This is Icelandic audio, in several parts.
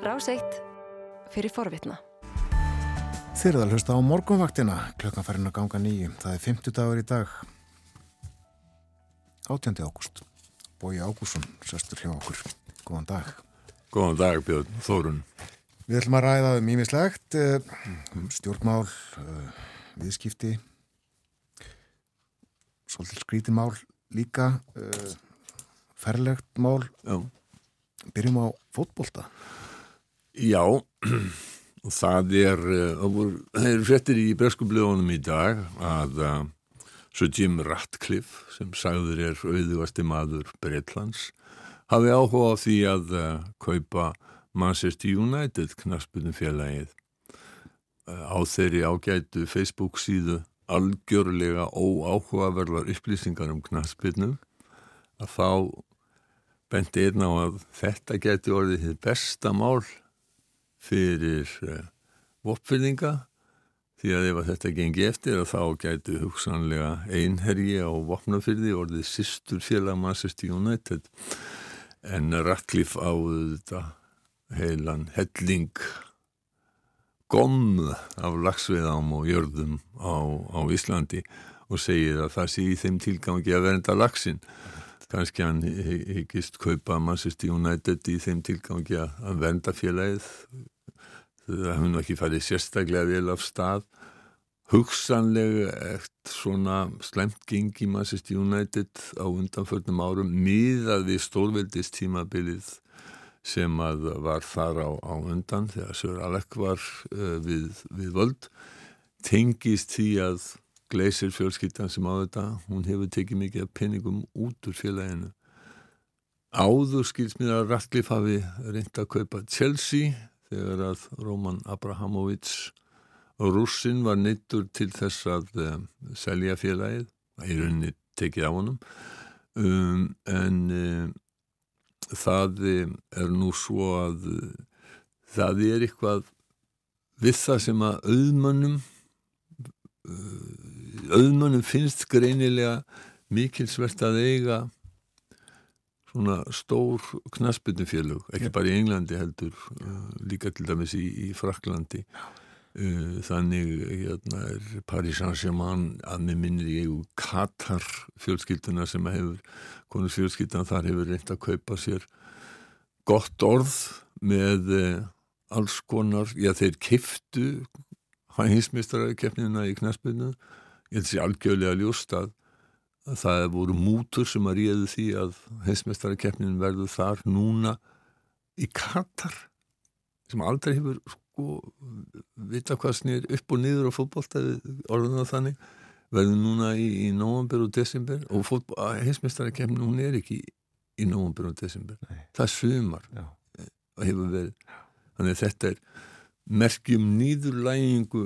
Ráseitt fyrir forvitna. Þeir eru að hlusta á morgunvaktina, klukkan farin að ganga nýjum. Það er 50 dagur í dag, 18. ágúst. Bói Ágússon, sestur hjá okkur. Góðan dag. Góðan dag, Björn Þórun. Við ætlum að ræða um ímislegt, um stjórnmál, uh, viðskipti, svolítið skrítimál líka, uh, ferlegt mál. Já. Byrjum á fótbolta. Já, og það er, það er frettir í breskublöðunum í dag að uh, svo Jim Ratcliffe sem sagður er auðvasti maður Breitlands hafi áhuga á því að uh, kaupa Manchester United knaspunum félagið á þeirri ágætu Facebook síðu algjörlega óáhugaverðar upplýsingar um knaspunum að þá benti einn á að þetta geti orðið þið besta mál fyrir uh, vopfyrðinga því að ef að þetta gengi eftir þá gæti hugsanlega einherji á vopnafyrði orðið sýstur félag Manchester United. En Ratcliffe á þetta heilan helling gomm af lagsveðám og jörðum á, á Íslandi og segir að það sé í þeim tilgangi að vernda lagsin kannski hann hyggist kaupa Manchester United í þeim tilgangi að vernda félagið. Það hefur nú ekki farið sérstaklega vel af stað. Hugsanlega eftir svona slemt gengi Manchester United á undanförnum árum miðað við stórveldist tímabilið sem að var þar á, á undan þegar Sör Alek var uh, við, við völd. Tengist því að Gleisir fjölskyttan sem á þetta. Hún hefur tekið mikið penningum út úr félaginu. Áður skils mér að Ratcliffe hafi reynd að kaupa Chelsea þegar að Roman Abrahamovic Rússin var neittur til þess að um, selja félagið. Í rauninni tekið á honum. Um, en um, það er nú svo að það er eitthvað við það sem að auðmönnum auðmönnum finnst greinilega mikilsvert að eiga svona stór knasputnufélug, ekki bara í Englandi heldur, líka til dæmis í, í Fraklandi þannig hérna er Paris Saint-Germain að með minnir ég Katar fjölskylduna sem hefur konus fjölskyldan þar hefur reynd að kaupa sér gott orð með alls konar, já þeir kiftu hæginsmistararkeppnina í knaspinu ég held sér algjörlega ljúst að það voru mútur sem að ríði því að hæginsmistararkeppnin verður þar núna í Katar sem aldrei hefur sko vita hvað snýr upp og niður á fótbollstæði orðan að þannig verður núna í, í nóvambur og desember og heimsmestarakefnin hún er ekki í, nóvambur og desember. Nei. það er sumar að hefur verið. Þannig að þetta er merkjum nýðurlægingu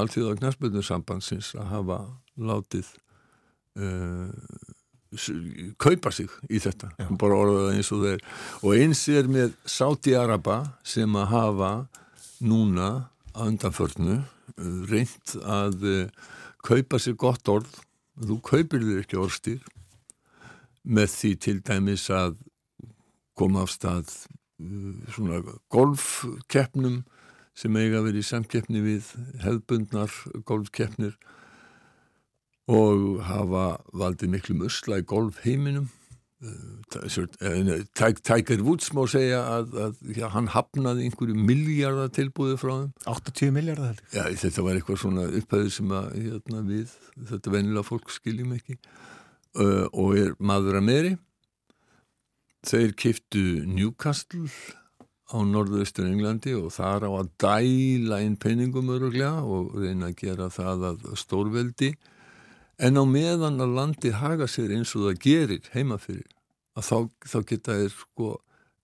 allþjóða knæspöldunsambandsins að hafa látið uh, kaupa sig í þetta. Já. bara orðaða eins og þeir og eins er með Sáti Araba sem að hafa núna að undanförnu reynd að kaupa sér gott orð. Þú kaupir þér ekki orðstýr með því til dæmis að koma af stað svona golfkeppnum sem eiga verið í samkeppni við hefðbundnar golfkeppnir og hafa valdið miklu musla í golfheiminum. Tiger Woods má segja að, að já, hann hafnaði einhverju miljardar tilbúið frá þeim. 80 miljardar Já, þetta var eitthvað svona upphæður sem að hérna, við, þetta venilega fólk skiljum ekki. Uh, og er maður að meðri. Þeir kiftu Newcastle á norðaustur Englandi og þar á að dæla inn penningum öruglega og reyna að gera það að stórveldi. En á meðan að landi haga sér eins og það gerir heimafyrir að þá, þá geta þeir sko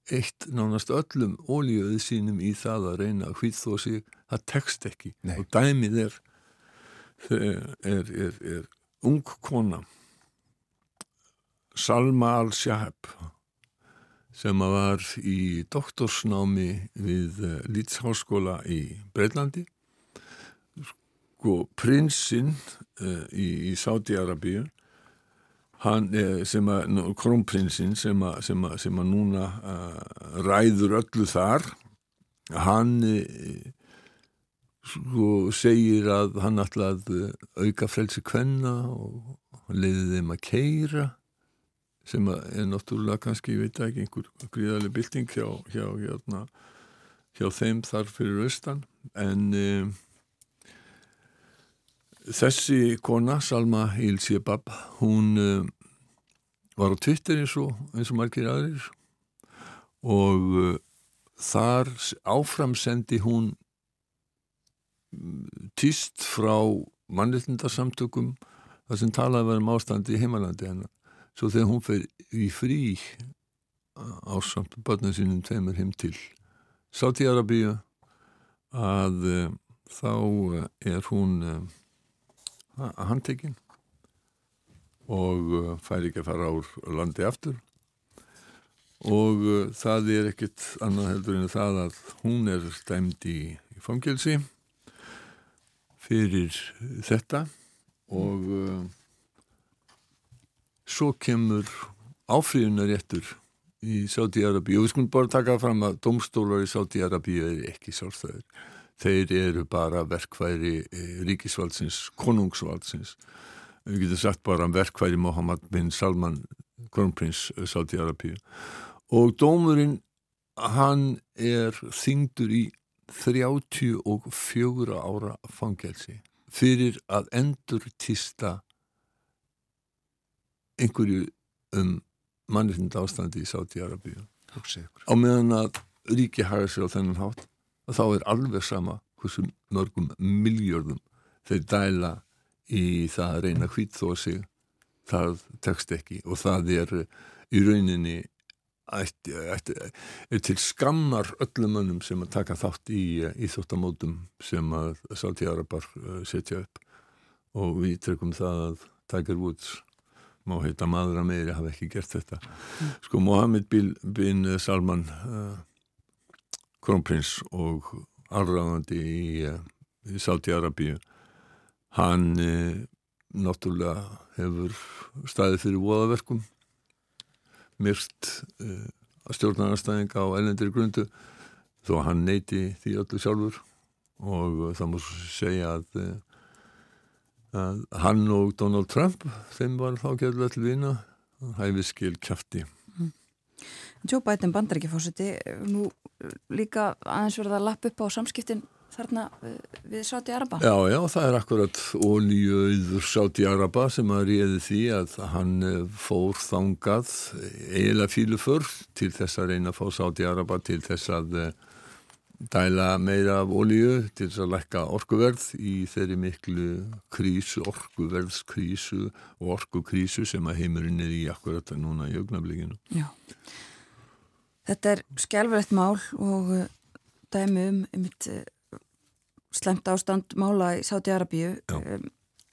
eitt nánast öllum ólíuðið sínum í það að reyna að hvít þó sig það tekst ekki. Nei. og dæmið er er, er, er, er ung kona Salma al-Shahab sem var í doktorsnámi við eh, Lítsháskóla í Breitlandi sko prinsinn uh, í, í Sáti-Arabíu hann uh, sem krónprinsinn sem að, sem að, núna uh, ræður öllu þar hann eh, sko segir að hann ætlaði að auka frelsi kvenna og leiði þeim að keira sem er náttúrulega kannski, ég veit ekki, einhver gríðarlega bylting hjá, hjá, hjá, hjá þeim þar fyrir austan. En um, þessi kona, Salma Ilsebab, hún um, var á Twitter eins og, eins og margir aðrir. Og uh, þar áframsendi hún týst frá mannreitindarsamtökum þar sem talaði verið um ástandi í heimalandi hennar svo þegar hún fer í frí á samt börnum sínum tveimur heim til Sáti-Arabíu að uh, þá er hún uh, handtekinn og uh, fær ekki að fara ár landi aftur. Og það er ekkit annað heldur en það að hún er stæmd í, í fangelsi fyrir þetta og svo kemur áfríðunaréttur í Sáti-Arabíu og við skulum bara taka fram að domstólar í Sáti-Arabíu er ekki sálstæðir þeir eru bara verkværi eh, ríkisvaldsins, konungsvaldsins. Við getum sagt bara verkværi Mohammed bin Salman kronprins Sáti-Arabíu og dómurinn hann er þingdur í 34 ára fangelsi fyrir að endur týsta einhverju um mannirinn ástandi í Sáti-Arabíu á meðan að ríki hafa sér á þennan hátt þá er alveg sama hversu mörgum miljörðum þeir dæla í það að reyna hvít þó sig. Það tekst ekki og það er í rauninni ætti, ætti, er til skammar öllum önnum sem að taka þátt í íþóttamótum sem að Sáti-Arabar uh, setja upp. Og við trekum það að Tiger Woods má heita maður að meiri hafa ekki gert þetta mm. sko Mohammed bin Salman uh, kronprins og allráðandi í, uh, í Sáti-Arabíu hann uh, náttúrulega hefur staðið fyrir voðaverkum myrt uh, að stjórnarnarstæðinga á ellendir grundu þó hann neyti því öllu sjálfur og það mús segja að hann og Donald Trump þeim var þá gerðlega til vina hæfi skil kæfti mm. Joe Biden bandar ekki fórseti nú líka aðeins verða að lappa upp á samskiptin þarna eh, við Sáti Araba Já, já, það er akkurat ólíuður Sáti Araba sem að réði því að hann eh, fór þangað eiginlega fíluför til þess að reyna að fá Sáti Araba til þess að eh, dæla meira af ólíu til þess að lekka orkuverð í þeirri miklu krísu, orkuverðskrísu og orkukrísu sem að heimurinn er í akkurat núna í augnablíkinu Já. Þetta er skjálfrætt mál og dæmi um, um mitt slemt ástand mála í Sáti-Arabíu um,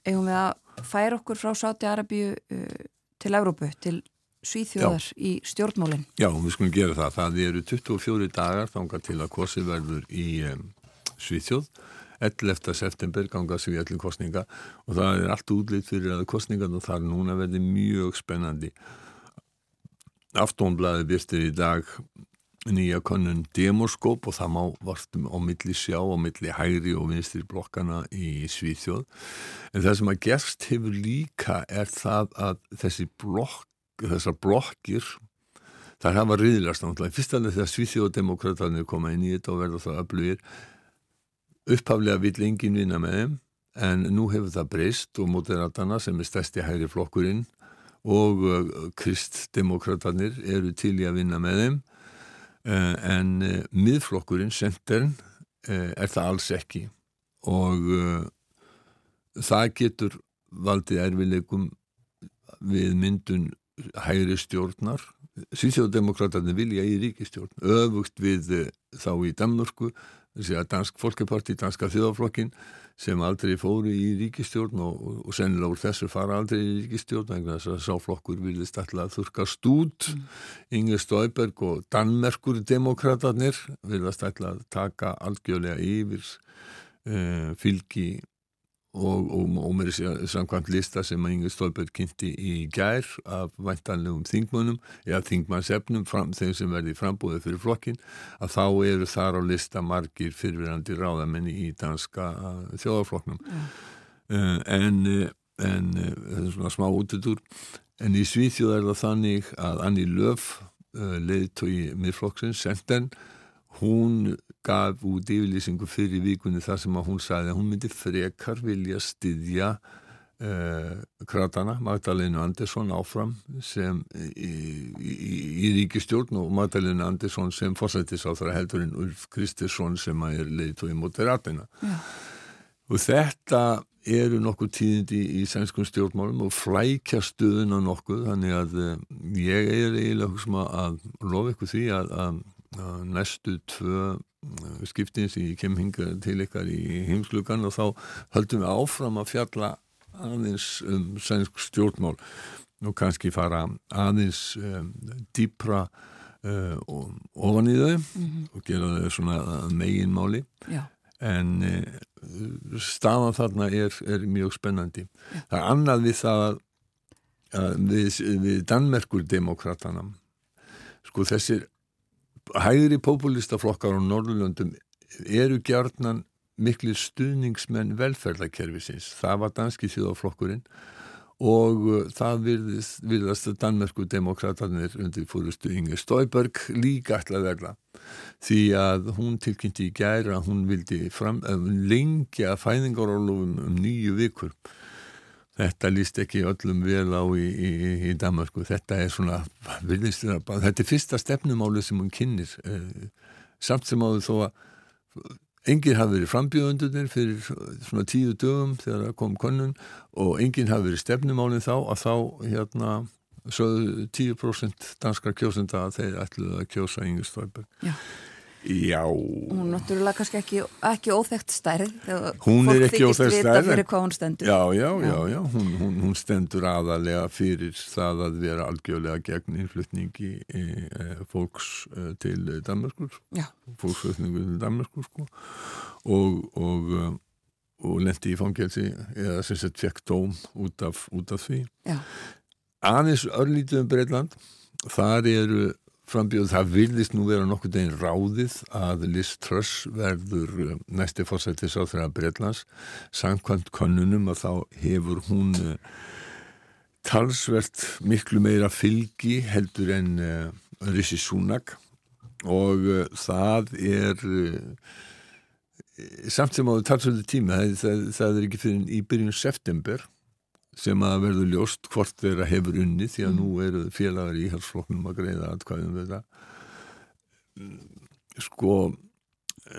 eigum við að færa okkur frá Sáti-Arabíu uh, til Európu, til Svíþjóðar Já. í stjórnmálinn. Já, við skulum gera það. Það eru 24 dagar þángar til að kosi verður í um, Svíþjóð 11. september ganga sig allir kostninga og það er allt útlýtt fyrir að kostningan og það er núna verið mjög spennandi Aftónblæði byrstir í dag nýja konun demoskóp og það má vartum á milli sjá á milli hægri og vinstri blokkana í Svíþjóð en það sem að gerst hefur líka er það að þessi blokk þessar blokkir þar hafa riðilast náttúrulega. Fyrst alveg þegar Svíþjóðdemokraterni koma inn í þetta og verða það öflugir. Upphaflega vill engin vinna með þeim en nú hefur það breyst og mótiratana sem er stærsti hægri flokkurinn og uh, kristdemokraterni eru til í að vinna með þeim. Eh, en eh, miðflokkurinn, senterinn, eh, er það alls ekki. Og það getur valdið erfileikum við myndun hægri stjórnar Svíþjóðdemokraterni vilja í ríkistjórn öfugt við þá í Danmörku þessi að Dansk Folkeparti, Danska þjóðaflokkin sem aldrei fóru í ríkistjórn og, og, sennilega úr þessu fara aldrei í ríkistjórn þannig að sáflokkur vilist alltaf þurkast út mm. Inge Stauberg og Danmerkur demokraterni vilast alltaf taka algjörlega yfir uh, fylgi og, og, og mér er samkvæmt lista sem að Inge Stolberg kynnti í gær af væntanlegum þingmönnum eða þingmannsefnum þeim sem verði frambúðið fyrir flokkin að þá eru þar á lista margir fyrirverandi ráðamenni í danska þjóðarflokknum mm. uh, en, en þetta er svona smá útudur en í Svíþjóð er það þannig að Anni Löf uh, leiðtói miðflokksins, Senden hún gaf út yfirlýsingu fyrir vikunni þar sem að hún sagði að hún myndi frekar vilja styðja uh, kratana Magdalena Andersson áfram sem í, í, í ríkistjórn og Magdalena Andersson sem fórsættis á þar heldur en Ulf Kristersson sem að er leiðtói mótið ratina ja. og þetta eru nokkuð tíðindi í, í sænskum stjórnmálum og flækja stuðuna nokkuð þannig að uh, ég er eiginlega að lofa ykkur því að, að næstu tvö uh, skiptin sem ég kem hinga til ykkar í heimslugan og þá höldum við áfram að fjalla aðeins um sænsk stjórnmál og kannski fara aðeins um, dýpra uh, ofan í þau mm -hmm. og gera þau svona meginmáli Já. en uh, staðan þarna er, er mjög spennandi Já. það er annað við það að, að við, við Danmerkur demokratana sko þessir hægri populistaflokkar á Norðurlöndum eru gjarnan miklu stuðningsmenn velferðarkerfisins. Það var danski þjóðaflokkurinn og uh, það virðast að Danmerku demokraterna undir fórustu Inge Stauberg líka ætla að verða því að hún tilkynnti í gæra að hún vildi fram, lengja fæðingarólofum um nýju vikur Þetta líst ekki öllum vel á í, í, í Danmarku. Þetta er svona, þetta er fyrsta stefnumáli sem hún kynir. Eh, samt sem áður þó að enginn hafi verið frambjöðundunir fyrir svona tíu dögum þegar það kom konun og enginn hafi verið stefnumálinn þá að þá hérna sögðu 10% danskar kjósenda að þeir ætluðu að kjósa Inge Stolberg. Já. Já. Hún er náttúrulega kannski ekki, ekki óþægt stærð. Hún er ekki óþægt stærð. Fyrir hvað hún stendur. Já, já, já, já. Hún, hún, hún stendur aðalega fyrir það að vera algjörlega gegn innflutningi e, e, fólks e, til Danmarkur. Já. Fólksflutningu til Danmarkur, sko. Og, og, og lendi í fangelsi eða sem sett fekk dóm út af, út af því. Já. Anis örlítið um Breitland. Þar eru frambjöð það vilðist nú vera nokkur deginn ráðið að Liz Truss verður eh, næsti fórsættis á þeirra Breitlands samkvæmt konunum að þá hefur hún uh, talsvert miklu meira fylgi heldur en uh, Rishi Sunak. Og það er samt sem á talsvöldu tíma það, það er ekki fyrir í byrjun september sem að verður ljóst hvort þeirra hefur unni því að mm. nú eru félagar í halsflokknum að greiða aðkvæðum við það sko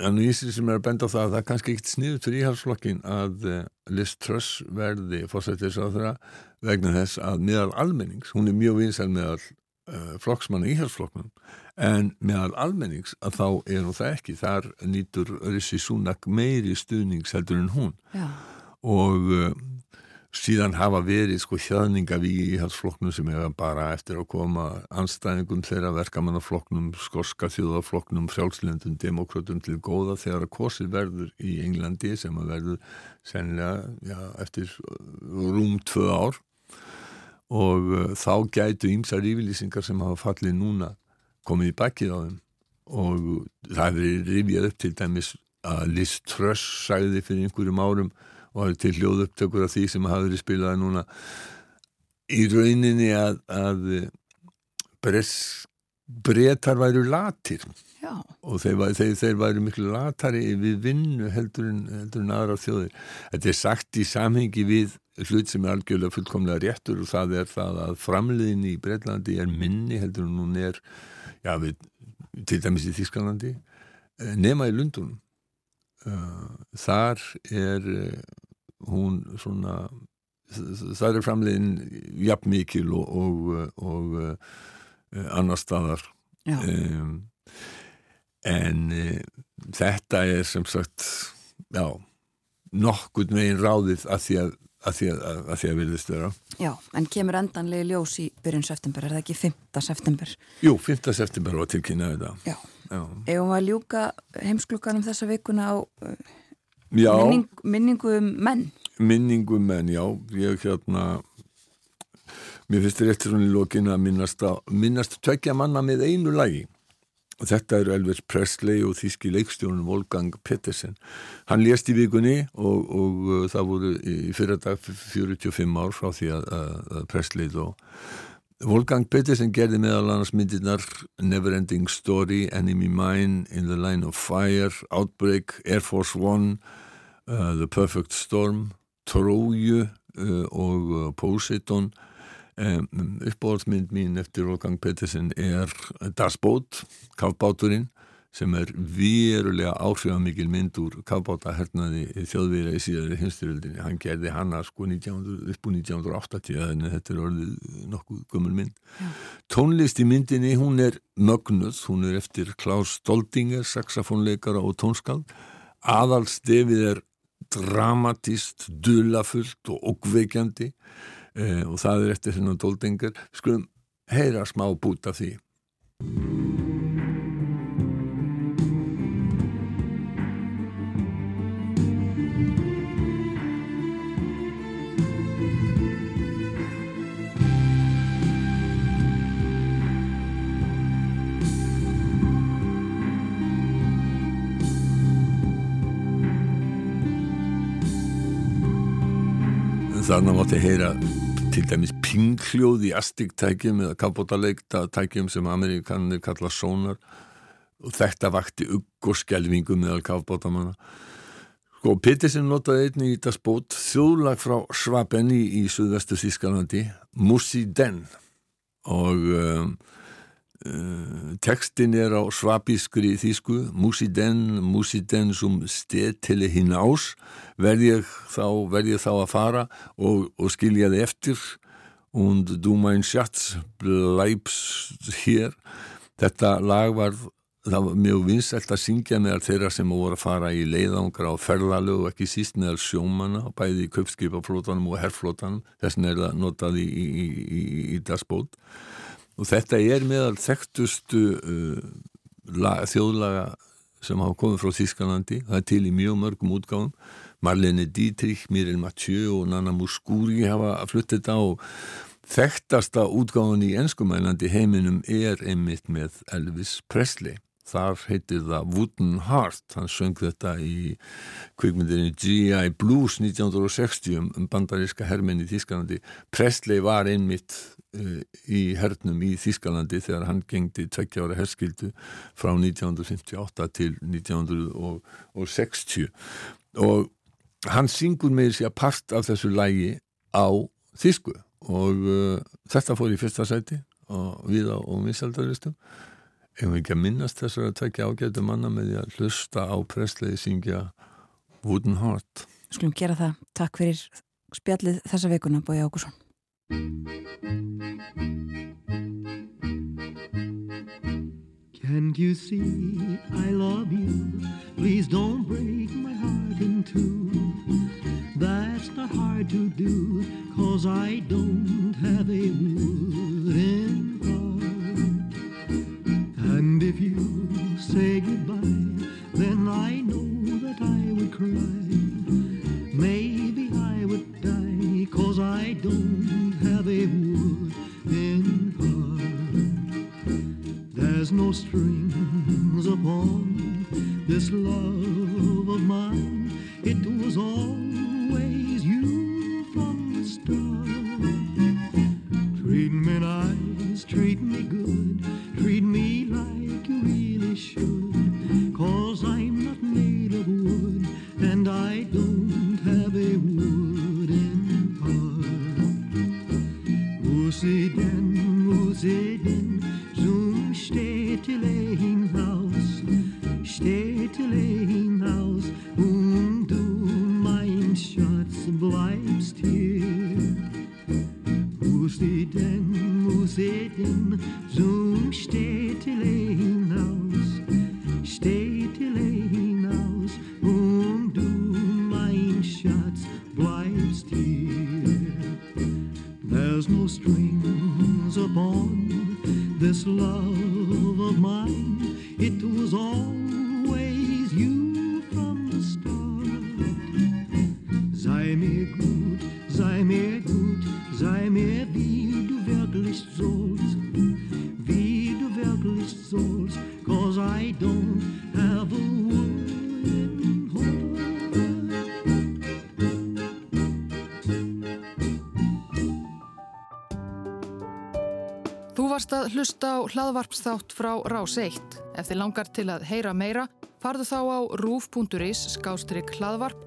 en í því sem er að benda á það það er kannski ekkert sniðut fyrir íhalsflokkin að uh, Liz Truss verði fórsættis á þeirra vegna þess að meðal almennings, hún er mjög vinsæl meðal uh, flokksmanna íhalsflokknum en meðal almennings að þá er hún það ekki, þar nýtur Rissi Súnak meiri stuðnings heldur en hún Já. og uh, síðan hafa verið sko hjaðninga við í hans flokknum sem hefur bara eftir að koma anstæðingum þeirra verkamannaflokknum, skorska þjóðaflokknum, frjálslendum, demokratum til góða þegar að kosi verður í Englandi sem að verður sennilega já, eftir rúm tvö ár. Og uh, þá gætu ímsar yfirlýsingar sem hafa fallið núna komið í bakkið á þeim. Og það hefur rifjað upp til dæmis að Liz Truss sæði fyrir einhverjum árum og það er til hljóðupptökur af því sem hafa verið spilaði núna í rauninni að, að breytar væru latir Já. og þeir, þeir, þeir væru miklu latari við vinnu heldur en, heldur en aðra þjóðir. Þetta er sagt í samhengi við hlut sem er algjörlega fullkomlega réttur og það er það að framliðin í Breitlandi er minni heldur en hún er já, við, til dæmis í Þískanlandi eh, nema í Lundunum. Eh, þar er hún svona það er framlegin jafn mikil og, og, og uh, annar staðar um, en uh, þetta er sem sagt já, nokkur megin ráðið að því að að því að, að, að, að vilðist vera Já, en kemur endanlega ljós í byrjun september, er það ekki 5. september? Jú, 5. september var tilkynnaði þetta Já, Já. Ef við að ljúka heimsklukkanum þessa vikuna á uh, minning, minningu um menn? Minningum en já, ég hérna mér finnst þetta réttur hún í lokin að minnast, á, minnast tvekja manna með einu lagi. Og þetta eru Elvis Presley og þíski leikstjónun Wolfgang Pettersen hann lést í vikunni og, og uh, það voru í fyrradag 45 ár frá því að, að Presley og Wolfgang Pettersen gerði meðal annars myndirnar Neverending Story, Enemy Mine In the Line of Fire, Outbreak Air Force One uh, The Perfect Storm Tróju uh, og uh, Poseidon. Um, uppbóðsmynd mín eftir Wolfgang Pettersen er Das Boot, kafbáturinn sem er verulega áhrifamikil mynd úr kafbátahernaði þjóðvira í síðari hinsturöldinni hann gerði hanna sko 1900, upp úr 1980 en þetta er orðið nokkuð gömul mynd. Ja. tónlist í myndinni hún er mögnuð, hún er eftir Klaus Stoldinger, saxofónleikara og tónskald aðalstefið er dramatist, dulafullt og okkveikjandi eh, og það er eftir þennan doldingar skulum heyra smá bút af því Þarna mátti heyra til dæmis pinghljóð í astigtækjum eða kafbótaleiktatækjum sem amerikanir kalla sónar. Og þetta vakti ugg og skjelvingu meðal kafbótamanna sko Pettersen notaði einni í das bót þjóðlag frá Svabenni í suðvestu Þískalandi Mussi Den. Og um, tekstin er á svabískri þýsku. Mussi Den, Mussi Den som stið til hinn ás verð ég þá, að fara og, og skilja þið eftir. Und du mein Schatz bleibst hér. Þetta lag var var mjög vinsælt að syngja meðal þeirra sem voru að fara í leiðangra og ferðalög og ekki síst meðal sjómanna bæði í köpskipaflótanum og herrflótanum þess vegna er það notað í, í, í, í dasbót og þetta er meðal þekktustu uh, lag, þjóðlaga sem hafa komið frá Þískanlandi það er til í mjög mörgum útgáðum Marlene Dietrich, Mirel Mathieu og Nana Muscuri hafa fluttið þetta og þekktasta útgáðan í ennskumælandi heiminum er einmitt með Elvis Presley. Þar heitir það Wooden Heart, hann söng þetta í kvikmyndinni G.I. Blues 1960 um bandaríska hermenn í Þískalandi. Presley var einmitt í hernum í Þískalandi þegar hann gengdi tveggjára herskildu frá 1958 til 1960 og hann syngur með sér part af þessu lægi á þísku og uh, þetta fór í fyrsta sæti og við á misaldaristum ef við ekki að minnast þessar að tekja ágætu manna með því að hlusta á presleiði syngja Wooden Heart? Skulum gera það, takk fyrir spjallið þessa vikuna Bói Ákusson Can't you see I love you? Please don't break my heart in two. That's not hard to do Cause I don't have a wooden heart. And if you say goodbye Then I know that I would cry strings upon this love Italy sei mir gut, sei mir wie du wirklich sollst, wie du wirklich sollst, cause I don't have a word. Þú varst að hlusta á hlaðvarpsþátt frá Rás 1. Ef þið langar til að heyra meira, farðu þá á roof.is skástrygg hlaðvarp